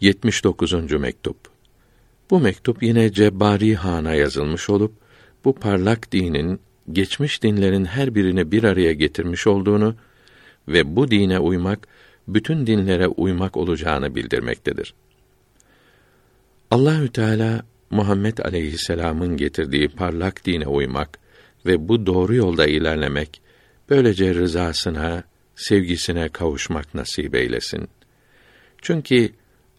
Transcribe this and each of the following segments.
79. mektup. Bu mektup yine Cebbari Han'a yazılmış olup bu parlak dinin geçmiş dinlerin her birini bir araya getirmiş olduğunu ve bu dine uymak bütün dinlere uymak olacağını bildirmektedir. Allahü Teala Muhammed aleyhisselam'ın getirdiği parlak dine uymak ve bu doğru yolda ilerlemek böylece rızasına, sevgisine kavuşmak nasip eylesin. Çünkü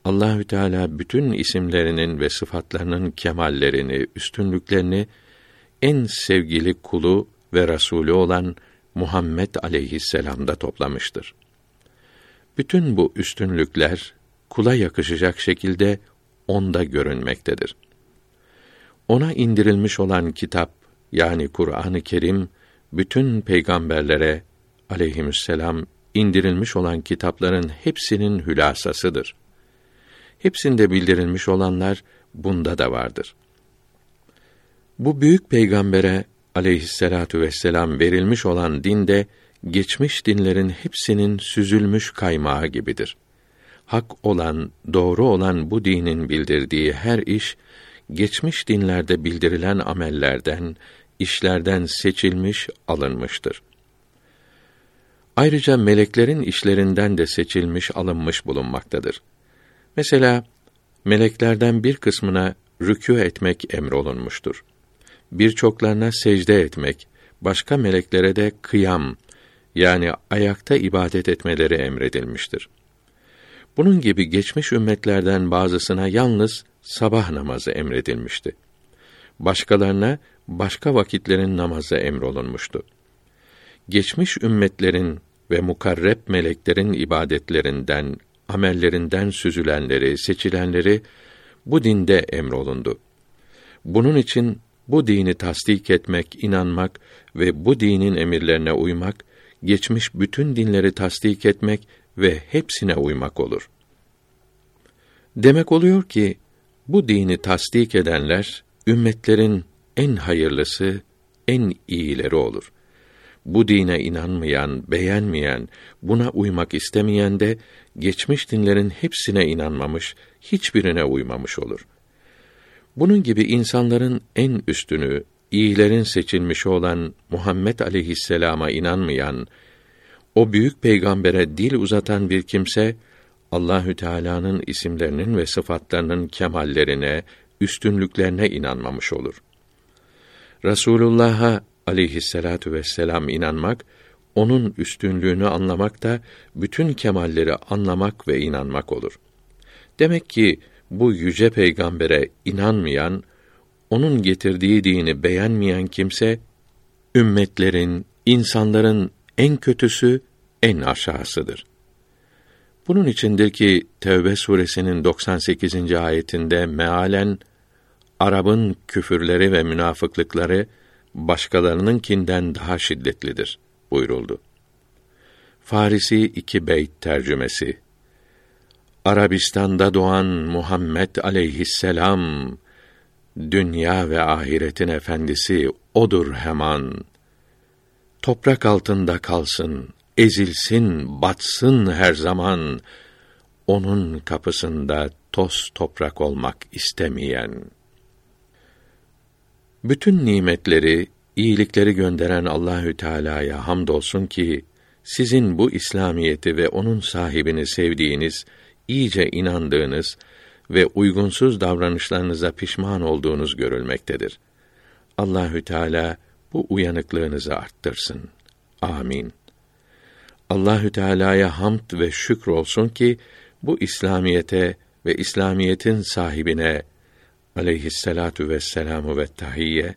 Allahü Teala bütün isimlerinin ve sıfatlarının kemallerini, üstünlüklerini en sevgili kulu ve rasulü olan Muhammed aleyhisselam'da toplamıştır. Bütün bu üstünlükler kula yakışacak şekilde onda görünmektedir. Ona indirilmiş olan kitap yani Kur'an-ı Kerim bütün peygamberlere aleyhisselam indirilmiş olan kitapların hepsinin hülasasıdır. Hepsinde bildirilmiş olanlar bunda da vardır. Bu büyük peygambere aleyhisselatu vesselam verilmiş olan din de geçmiş dinlerin hepsinin süzülmüş kaymağı gibidir. Hak olan, doğru olan bu dinin bildirdiği her iş geçmiş dinlerde bildirilen amellerden, işlerden seçilmiş, alınmıştır. Ayrıca meleklerin işlerinden de seçilmiş, alınmış bulunmaktadır. Mesela meleklerden bir kısmına rükû etmek emrolunmuştur. Birçoklarına secde etmek, başka meleklere de kıyam yani ayakta ibadet etmeleri emredilmiştir. Bunun gibi geçmiş ümmetlerden bazısına yalnız sabah namazı emredilmişti. Başkalarına başka vakitlerin namazı emrolunmuştu. Geçmiş ümmetlerin ve mukarreb meleklerin ibadetlerinden, amellerinden süzülenleri, seçilenleri bu dinde emrolundu. Bunun için bu dini tasdik etmek, inanmak ve bu dinin emirlerine uymak, geçmiş bütün dinleri tasdik etmek ve hepsine uymak olur. Demek oluyor ki bu dini tasdik edenler ümmetlerin en hayırlısı, en iyileri olur. Bu dine inanmayan, beğenmeyen, buna uymak istemeyen de geçmiş dinlerin hepsine inanmamış, hiçbirine uymamış olur. Bunun gibi insanların en üstünü, iyilerin seçilmişi olan Muhammed aleyhisselama inanmayan, o büyük peygambere dil uzatan bir kimse Allahü Teala'nın isimlerinin ve sıfatlarının kemallerine, üstünlüklerine inanmamış olur. Resulullah'a aleyhisselatu vesselam inanmak, onun üstünlüğünü anlamak da bütün kemalleri anlamak ve inanmak olur. Demek ki bu yüce peygambere inanmayan, onun getirdiği dini beğenmeyen kimse ümmetlerin, insanların en kötüsü, en aşağısıdır. Bunun içindir ki Tevbe suresinin 98. ayetinde mealen Arap'ın küfürleri ve münafıklıkları başkalarınınkinden daha şiddetlidir buyuruldu. Farisi iki beyt tercümesi. Arabistan'da doğan Muhammed aleyhisselam dünya ve ahiretin efendisi odur hemen. Toprak altında kalsın, ezilsin, batsın her zaman. Onun kapısında toz toprak olmak istemeyen. Bütün nimetleri, iyilikleri gönderen Allahü Teala'ya hamdolsun ki sizin bu İslamiyeti ve onun sahibini sevdiğiniz, iyice inandığınız ve uygunsuz davranışlarınıza pişman olduğunuz görülmektedir. Allahü Teala bu uyanıklığınızı arttırsın. Amin. Allahü Teala'ya hamd ve şükür olsun ki bu İslamiyete ve İslamiyetin sahibine aleyhisselatu vesselamu ve tahiyye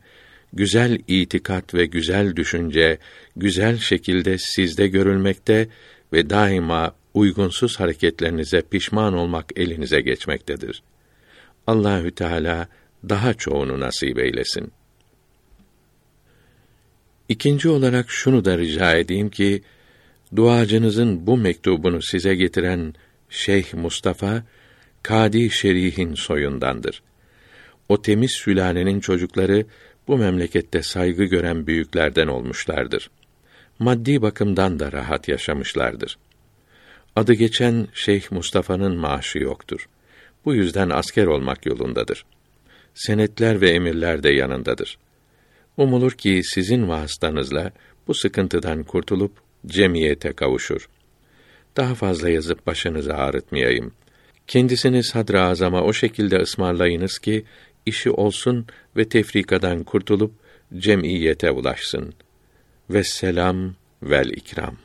güzel itikat ve güzel düşünce güzel şekilde sizde görülmekte ve daima uygunsuz hareketlerinize pişman olmak elinize geçmektedir. Allahü Teala daha çoğunu nasip eylesin. İkinci olarak şunu da rica edeyim ki duacınızın bu mektubunu size getiren Şeyh Mustafa Kadi Şerih'in soyundandır. O temiz sülalenin çocukları bu memlekette saygı gören büyüklerden olmuşlardır. Maddi bakımdan da rahat yaşamışlardır. Adı geçen Şeyh Mustafa'nın maaşı yoktur. Bu yüzden asker olmak yolundadır. Senetler ve emirler de yanındadır. Umulur ki sizin vasıtanızla bu sıkıntıdan kurtulup cemiyete kavuşur. Daha fazla yazıp başınızı ağrıtmayayım. Kendisini sadr-ı azama o şekilde ısmarlayınız ki işi olsun ve tefrikadan kurtulup cemiyete ulaşsın. Ve selam vel ikram.